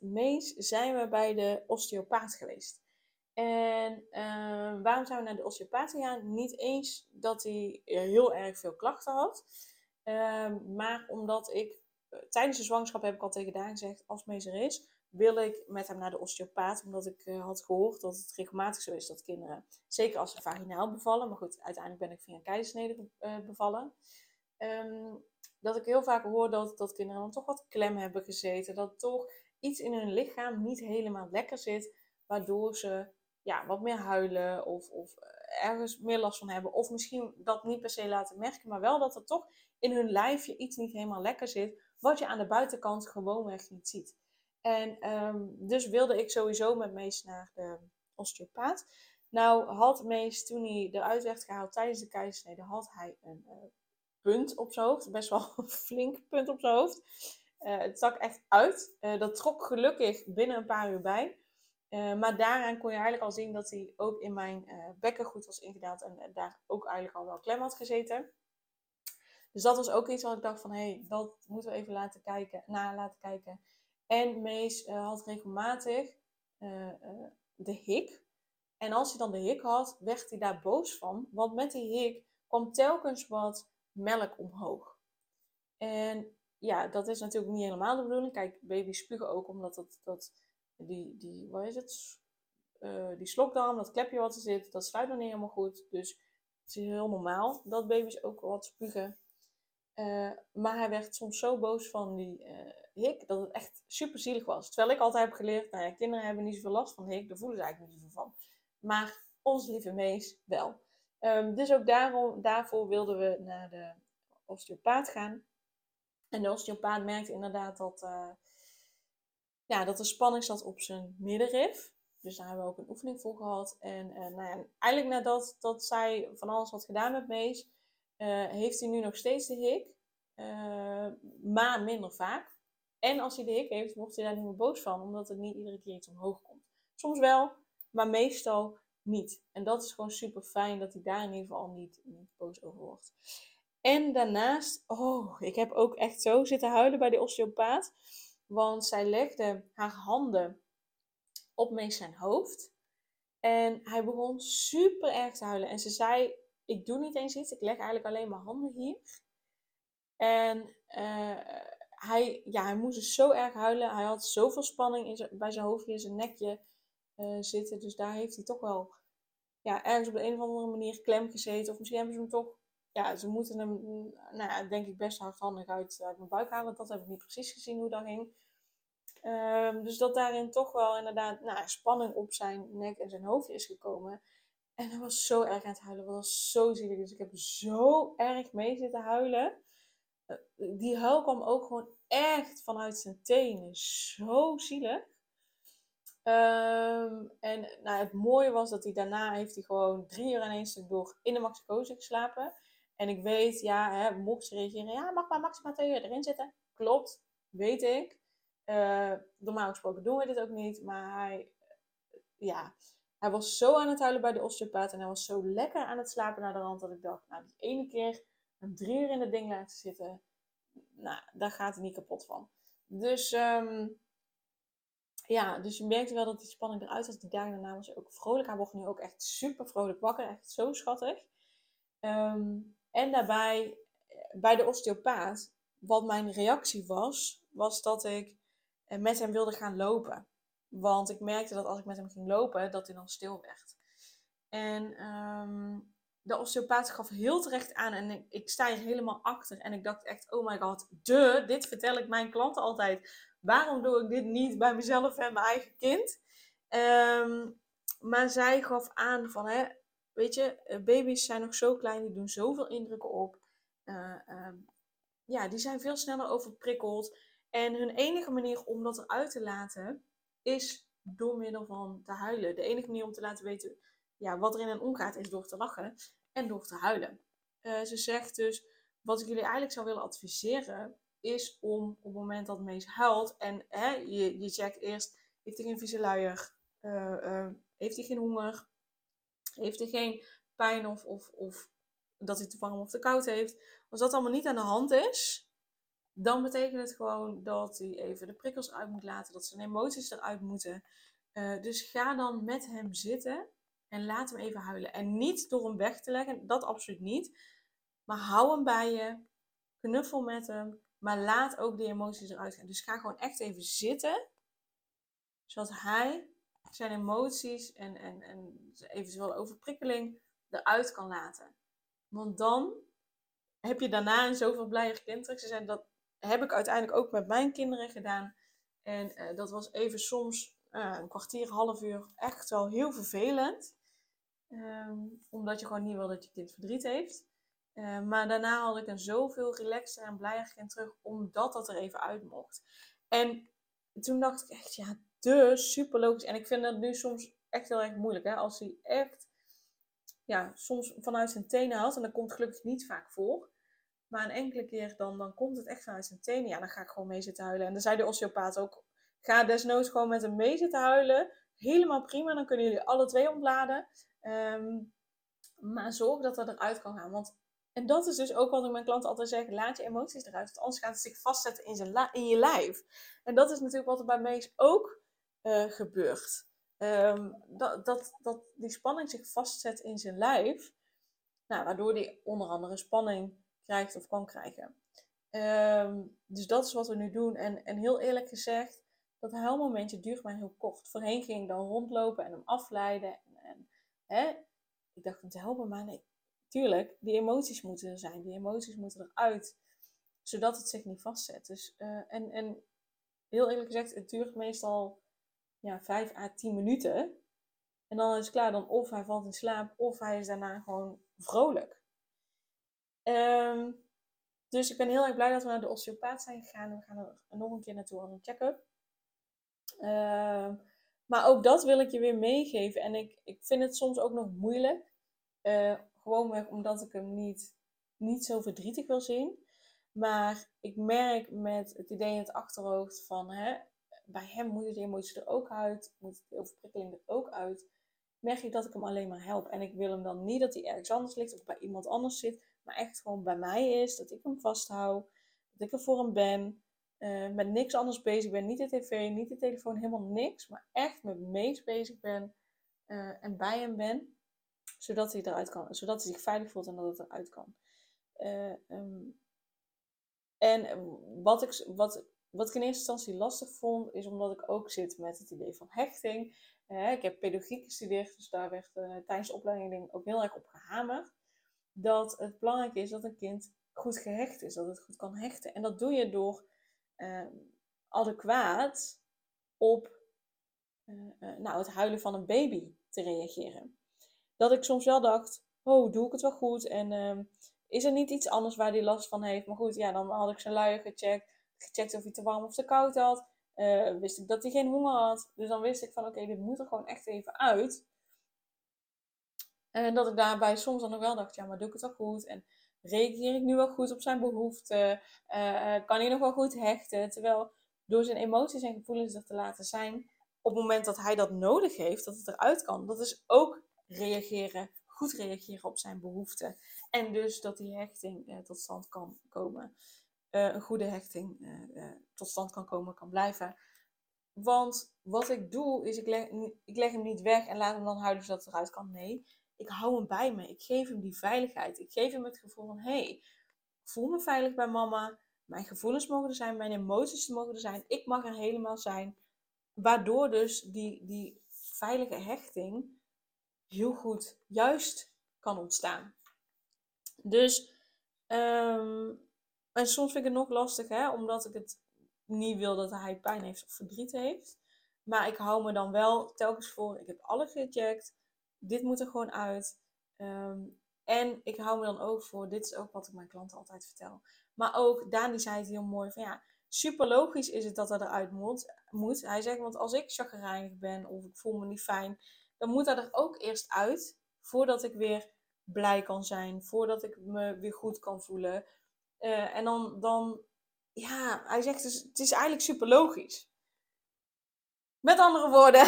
Met Mees zijn we bij de osteopaat geweest. En uh, waarom zijn we naar de osteopaat gegaan? Niet eens dat hij heel erg veel klachten had. Uh, maar omdat ik uh, tijdens de zwangerschap heb ik al tegen Daan gezegd, als Mees er is, wil ik met hem naar de osteopaat. Omdat ik eh, had gehoord dat het regelmatig zo is dat kinderen, zeker als ze vaginaal bevallen, maar goed, uiteindelijk ben ik via een keizersnede eh, bevallen. Um, dat ik heel vaak hoor dat, dat kinderen dan toch wat klem hebben gezeten. Dat toch iets in hun lichaam niet helemaal lekker zit, waardoor ze ja, wat meer huilen of, of eh, ergens meer last van hebben. Of misschien dat niet per se laten merken, maar wel dat er toch in hun lijfje iets niet helemaal lekker zit, wat je aan de buitenkant gewoonweg niet ziet. En um, dus wilde ik sowieso met Mees naar de osteopaat. Nou had Mees, toen hij eruit werd gehaald tijdens de keizersnede, had hij een uh, punt op zijn hoofd. Best wel een flink punt op zijn hoofd. Uh, het stak echt uit. Uh, dat trok gelukkig binnen een paar uur bij. Uh, maar daaraan kon je eigenlijk al zien dat hij ook in mijn bekken goed was ingedaald. En daar ook eigenlijk al wel klem had gezeten. Dus dat was ook iets wat ik dacht van, hé, hey, dat moeten we even laten kijken, na laten kijken. En Mees had regelmatig de hik. En als hij dan de hik had, werd hij daar boos van. Want met die hik kwam telkens wat melk omhoog. En ja, dat is natuurlijk niet helemaal de bedoeling. Kijk, baby's spugen ook omdat dat, dat die, die, wat is het? Uh, die slokdarm, dat klepje wat er zit, dat sluit nog niet helemaal goed. Dus het is heel normaal dat baby's ook wat spugen. Uh, maar hij werd soms zo boos van die uh, hik dat het echt super zielig was. Terwijl ik altijd heb geleerd, nou kinderen hebben niet zoveel last van hik, daar voelen ze eigenlijk niet zoveel van. Maar onze lieve mees wel. Um, dus ook daarom, daarvoor wilden we naar de osteopaat gaan. En de osteopaat merkte inderdaad dat, uh, ja, dat er spanning zat op zijn middenrif. Dus daar hebben we ook een oefening voor gehad. En uh, nou ja, eigenlijk nadat dat zij van alles had gedaan met Mees, uh, heeft hij nu nog steeds de hik. maar minder vaak. En als hij de hik heeft, wordt hij daar niet meer boos van, omdat er niet iedere keer iets omhoog komt. Soms wel, maar meestal niet. En dat is gewoon super fijn dat hij daar in ieder geval niet, niet boos over wordt. En daarnaast, oh, ik heb ook echt zo zitten huilen bij de osteopaat. Want zij legde haar handen op Mees zijn hoofd. En hij begon super erg te huilen. En ze zei, ik doe niet eens iets, ik leg eigenlijk alleen mijn handen hier. En uh, hij, ja, hij moest dus zo erg huilen. Hij had zoveel spanning in bij zijn hoofdje, in zijn nekje uh, zitten. Dus daar heeft hij toch wel ja, ergens op de een of andere manier klem gezeten. Of misschien hebben ze hem toch ja, ze moeten hem, nou ja, denk ik, best hardhandig uit, mijn buik halen. Dat heb ik niet precies gezien hoe dat ging. Um, dus dat daarin toch wel inderdaad nou, spanning op zijn nek en zijn hoofd is gekomen. En hij was zo erg aan het huilen. Dat was zo zielig. Dus ik heb zo erg mee zitten huilen. Uh, die huil kwam ook gewoon echt vanuit zijn tenen. Zo zielig. Um, en nou, het mooie was dat hij daarna heeft hij gewoon drie uur stuk door in de maxicose geslapen. En ik weet, ja, hè, mocht ze reageren, ja, mag maar maximaal twee uur erin zitten. Klopt, weet ik. Uh, normaal gesproken doen we dit ook niet, maar hij, ja, hij was zo aan het huilen bij de osteopaat en hij was zo lekker aan het slapen naar de rand dat ik dacht, nou, die ene keer een drie uur in het ding laten zitten, nou, daar gaat hij niet kapot van. Dus, um, ja, dus je merkte wel dat die spanning eruit was. Die dagen daarna was ook vrolijk. Hij wordt nu ook echt super vrolijk wakker, echt zo schattig. Um, en daarbij, eh, bij de osteopaat, wat mijn reactie was, was dat ik eh, met hem wilde gaan lopen. Want ik merkte dat als ik met hem ging lopen, dat hij dan stil werd. En um, de osteopaat gaf heel terecht aan en ik, ik, sta hier helemaal achter. En ik dacht echt, oh my god, de, dit vertel ik mijn klanten altijd. Waarom doe ik dit niet bij mezelf en mijn eigen kind? Um, maar zij gaf aan van, hè, Weet je, eh, baby's zijn nog zo klein, die doen zoveel indrukken op. Uh, um, ja, die zijn veel sneller overprikkeld. En hun enige manier om dat eruit te laten is door middel van te huilen. De enige manier om te laten weten ja, wat er in hen omgaat is door te lachen en door te huilen. Uh, ze zegt dus, wat ik jullie eigenlijk zou willen adviseren, is om op het moment dat Mees huilt en hè, je, je checkt eerst, heeft hij geen vieze luier, heeft hij geen honger, heeft hij geen pijn of, of, of dat hij te warm of te koud heeft. Als dat allemaal niet aan de hand is, dan betekent het gewoon dat hij even de prikkels uit moet laten, dat zijn emoties eruit moeten. Uh, dus ga dan met hem zitten en laat hem even huilen. En niet door hem weg te leggen, dat absoluut niet. Maar hou hem bij je, knuffel met hem, maar laat ook die emoties eruit gaan. Dus ga gewoon echt even zitten, zodat hij zijn emoties en, en, en eventueel overprikkeling eruit kan laten. Want dan heb je daarna een zoveel blijer kind terug. Ze zijn dat heb ik uiteindelijk ook met mijn kinderen gedaan. En uh, dat was even soms uh, een kwartier, half uur echt wel heel vervelend. Um, omdat je gewoon niet wil dat je kind verdriet heeft. Uh, maar daarna had ik een zoveel relaxter en blijer kind terug, omdat dat er even uit mocht. En toen dacht ik echt, ja, dus super logisch. En ik vind dat nu soms echt heel erg moeilijk. Hè? Als hij echt, ja, soms vanuit zijn tenen haalt. En dat komt gelukkig niet vaak voor. Maar een enkele keer dan, dan komt het echt vanuit zijn tenen. Ja, dan ga ik gewoon mee zitten huilen. En dan zei de osteopaat ook, ga desnoods gewoon met hem mee zitten huilen. Helemaal prima, dan kunnen jullie alle twee ontladen. Um, maar zorg dat dat eruit kan gaan. Want, en dat is dus ook wat ik mijn klanten altijd zeg, laat je emoties eruit. Want anders gaat het zich vastzetten in, in je lijf. En dat is natuurlijk wat er bij Mees ook uh, gebeurt. Um, dat, dat, dat die spanning zich vastzet in zijn lijf. Nou, waardoor die onder andere spanning krijgt of kan krijgen. Um, dus dat is wat we nu doen. En, en heel eerlijk gezegd, dat huilmomentje duurt maar heel kort. Voorheen ging ik dan rondlopen en hem afleiden. En, en hè, ik dacht hem te helpen, maar nee, tuurlijk, die emoties moeten er zijn. Die emoties moeten eruit, zodat het zich niet vastzet. Dus, uh, en, en heel eerlijk gezegd, het duurt meestal ja, 5 à 10 minuten. En dan is het klaar. Dan of hij valt in slaap, of hij is daarna gewoon vrolijk. Um, dus ik ben heel erg blij dat we naar de osteopaat zijn gegaan. We gaan er nog een keer naartoe aan een check-up. Uh, maar ook dat wil ik je weer meegeven. En ik, ik vind het soms ook nog moeilijk. Uh, gewoonweg omdat ik hem niet, niet zo verdrietig wil zien. Maar ik merk met het idee in het achterhoofd van... Hè, bij hem moeten die emoties er ook uit. Moet de overprikkeling er ook uit. Merk ik dat ik hem alleen maar help. En ik wil hem dan niet dat hij ergens anders ligt of bij iemand anders zit maar echt gewoon bij mij is. Dat ik hem vasthoud. Dat ik er voor hem ben. Uh, met niks anders bezig ben. Niet de tv, niet de telefoon, helemaal niks. Maar echt met meest bezig ben. Uh, en bij hem ben. Zodat hij eruit kan. Zodat hij zich veilig voelt en dat het eruit kan. Uh, um, en wat ik, wat, wat ik in eerste instantie lastig vond, is omdat ik ook zit met het idee van hechting. ik heb pedagogiek gestudeerd, dus daar werd tijdens de opleiding ook heel erg op gehamerd dat het belangrijk is dat een kind goed gehecht is, dat het goed kan hechten. En dat doe je door uh, adequaat op uh, nou, het huilen van een baby te reageren. Dat ik soms wel dacht, oh, doe ik het wel goed? En ehm, is er niet iets anders waar hij last van heeft? Maar goed, ja, dan had ik zijn luier gecheckt, gecheckt of hij te warm of te koud had. wist ik dat hij geen honger had. Dus dan wist ik van, oké, dit moet er gewoon echt even uit. En dat ik daarbij soms dan nog wel dacht, ja, maar doe ik het wel goed? En reageer ik nu wel goed op zijn behoeften? Uh, kan hij nog wel goed hechten? Terwijl door zijn emoties en gevoelens er te laten zijn, op het moment dat hij dat nodig heeft, dat het eruit kan. Dat is ook reageren, goed reageren op zijn behoeften. En dus dat die hechting tot stand kan komen. Uh, een goede hechting tot stand kan komen, kan blijven. Want wat ik doe, is ik leg, ik leg hem niet weg en laat hem dan huilen zodat het eruit kan. Nee, ik hou hem bij me. Ik geef hem die veiligheid. Ik geef hem het gevoel van, hé, hey, voel me veilig bij mama. Mijn gevoelens mogen er zijn, mijn emoties mogen er zijn. Ik mag er helemaal zijn. Waardoor dus die, die veilige hechting heel goed juist kan ontstaan. Dus, um, en soms vind ik het nog lastig, hè, omdat ik het niet wil dat hij pijn heeft of verdriet heeft. Maar ik hou me dan wel telkens voor, ik heb alles gecheckt dit moet er gewoon uit. Um, en ik hou me dan ook voor, dit is ook wat ik mijn klanten altijd vertel. Maar ook, Dani zei het heel mooi van ja, super logisch is het dat dat eruit moet. moet. Hij zegt, want als ik chagrijnig ben of ik voel me niet fijn, dan moet dat er ook eerst uit voordat ik weer blij kan zijn, voordat ik me weer goed kan voelen. Eh, en dan, dan, ja, hij zegt dus, het is eigenlijk super logisch. Met andere woorden,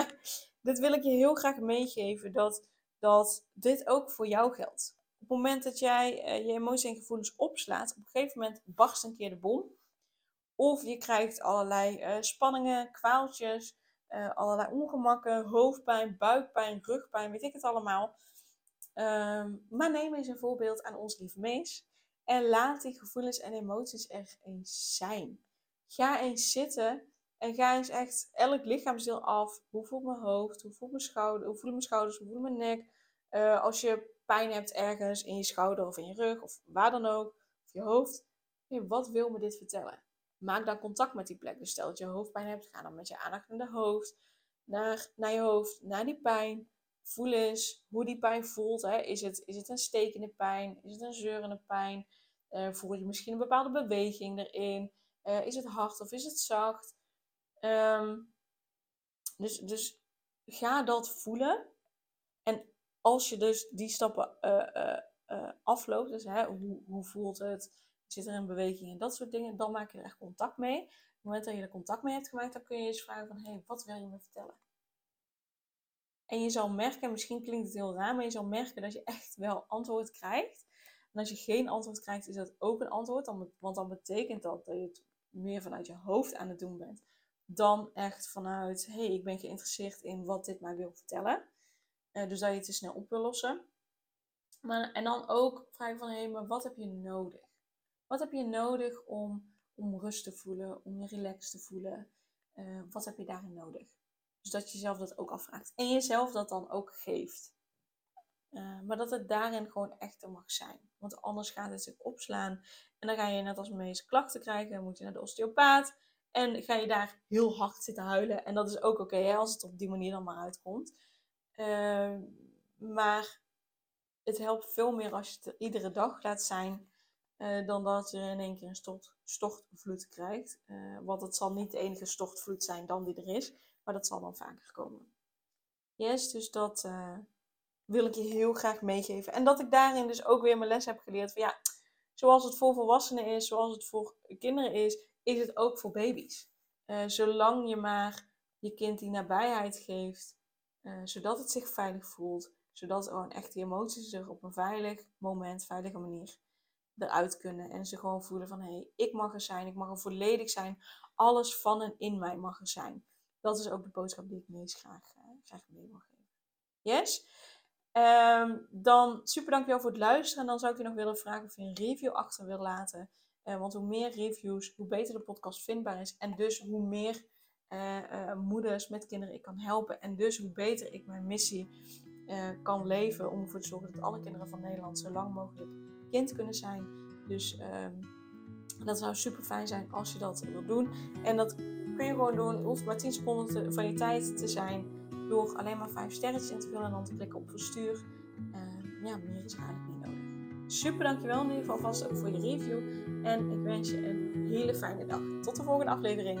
dit wil ik je heel graag meegeven, dat, dat dit ook voor jou geldt. Op het moment dat jij uh, je emoties en gevoelens opslaat, op een gegeven moment barst een keer de bom. Of je krijgt allerlei uh, spanningen, kwaaltjes, allerlei ongemakken, hoofdpijn, buikpijn, rugpijn, weet ik het allemaal. Ehm, maar neem eens een voorbeeld aan ons lieve Mees. En laat die gevoelens en emoties er eens zijn. Ga eens zitten en ga eens echt elk lichaamsdeel af. Hoe voelt mijn hoofd? Hoe voelt mijn schouder? Hoe voelen mijn schouders? Hoe voelt mijn nek? Uh, als je pijn hebt ergens in je schouder of in je rug of waar dan ook, of je hoofd. wat wil me dit vertellen? Maak dan contact met die plek. Dus stel dat je hoofdpijn hebt, ga dan met je aandacht naar de hoofd, naar, naar je hoofd, naar die pijn. Voel eens hoe die pijn voelt. Hè. Is, het, is het een stekende pijn? Is het een zeurende pijn? Uh, voel je misschien een bepaalde beweging erin? Uh, is het hard of is het zacht? Um, dus, dus ga dat voelen. En als je dus die stappen uh, afloopt, dus hè, hoe, hoe voelt het? Zit er een beweging en dat soort dingen, dan maak je er echt contact mee. Op het moment dat je er contact mee hebt gemaakt, dan kun je eens vragen van, hé, hey, wat wil je me vertellen? En je zal merken, misschien klinkt het heel raar, maar je zal merken dat je echt wel antwoord krijgt. En als je geen antwoord krijgt, is dat ook een antwoord. Want dan betekent dat dat je het meer vanuit je hoofd aan het doen bent. Dan echt vanuit, hé, hey, ik ben geïnteresseerd in wat dit mij wil vertellen. Uh, dus dat je het te snel op wil lossen. Maar, en dan ook vragen van, hé, maar wat heb je nodig? Wat heb je nodig om, om rust te voelen, om je relaxed te voelen? Uh, wat heb je daarin nodig? Dus dat je jezelf dat ook afvraagt. En jezelf dat dan ook geeft. Uh, maar dat het daarin gewoon echt er mag zijn. Want anders gaat het zich opslaan. En dan ga je net als meeste klachten krijgen. Dan moet je naar de osteopaat. En ga je daar heel hard zitten huilen. En dat is ook oké als het op die manier dan maar uitkomt. Uh, maar het helpt veel meer als je het er iedere dag laat zijn. Uh, dan dat je in één keer een stort, stortvloed krijgt. Uh, want het zal niet de enige stortvloed zijn dan die er is. Maar dat zal dan vaker komen. Yes, dus dat uh, wil ik je heel graag meegeven. En dat ik daarin dus ook weer mijn les heb geleerd van ja, zoals het voor volwassenen is, zoals het voor kinderen is, is het ook voor baby's. Uh, zolang je maar je kind die nabijheid geeft, uh, zodat het zich veilig voelt, zodat gewoon echt die emoties zich op een veilig moment, veilige manier eruit kunnen. En ze gewoon voelen van hé, hey, ik mag er zijn, ik mag er volledig zijn. Alles van en in mij mag er zijn dat is ook de boodschap die ik meest graag, uh, graag mee wil geven. Yes? Um, dan super dankjewel voor het luisteren. En dan zou ik je nog willen vragen of je een review achter wil laten. Uh, want hoe meer reviews, hoe beter de podcast vindbaar is. En dus hoe meer uh, moeders met kinderen ik kan helpen. En dus hoe beter ik mijn missie kan leven. Om ervoor te zorgen dat alle kinderen van Nederland zo lang mogelijk kind kunnen zijn. Dus um, dat zou super fijn zijn als je dat wil doen. En dat kun je gewoon doen. Het hoeft maar 10 seconden van je tijd te zijn. Door alleen maar 5 sterretjes in te vullen en dan te klikken op verstuur. Uh, ja, meer is eigenlijk niet nodig. Super dankjewel in ieder geval vast ook voor je review. En ik wens je een hele fijne dag. Tot de volgende aflevering.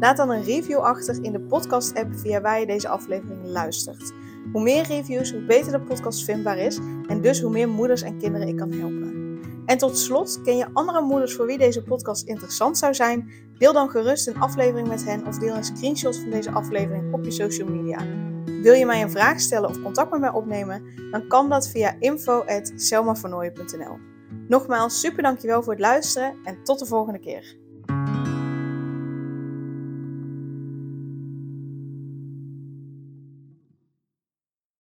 Laat dan een review achter in de podcast-app via waar je deze aflevering luistert. Hoe meer reviews, hoe beter de podcast vindbaar is en dus hoe meer moeders en kinderen ik kan helpen. En tot slot, ken je andere moeders voor wie deze podcast interessant zou zijn? Deel dan gerust een aflevering met hen of deel een screenshot van deze aflevering op je social media. Wil je mij een vraag stellen of contact met mij opnemen? Dan kan dat via info.selmavernooien.nl Nogmaals, super dankjewel voor het luisteren en tot de volgende keer.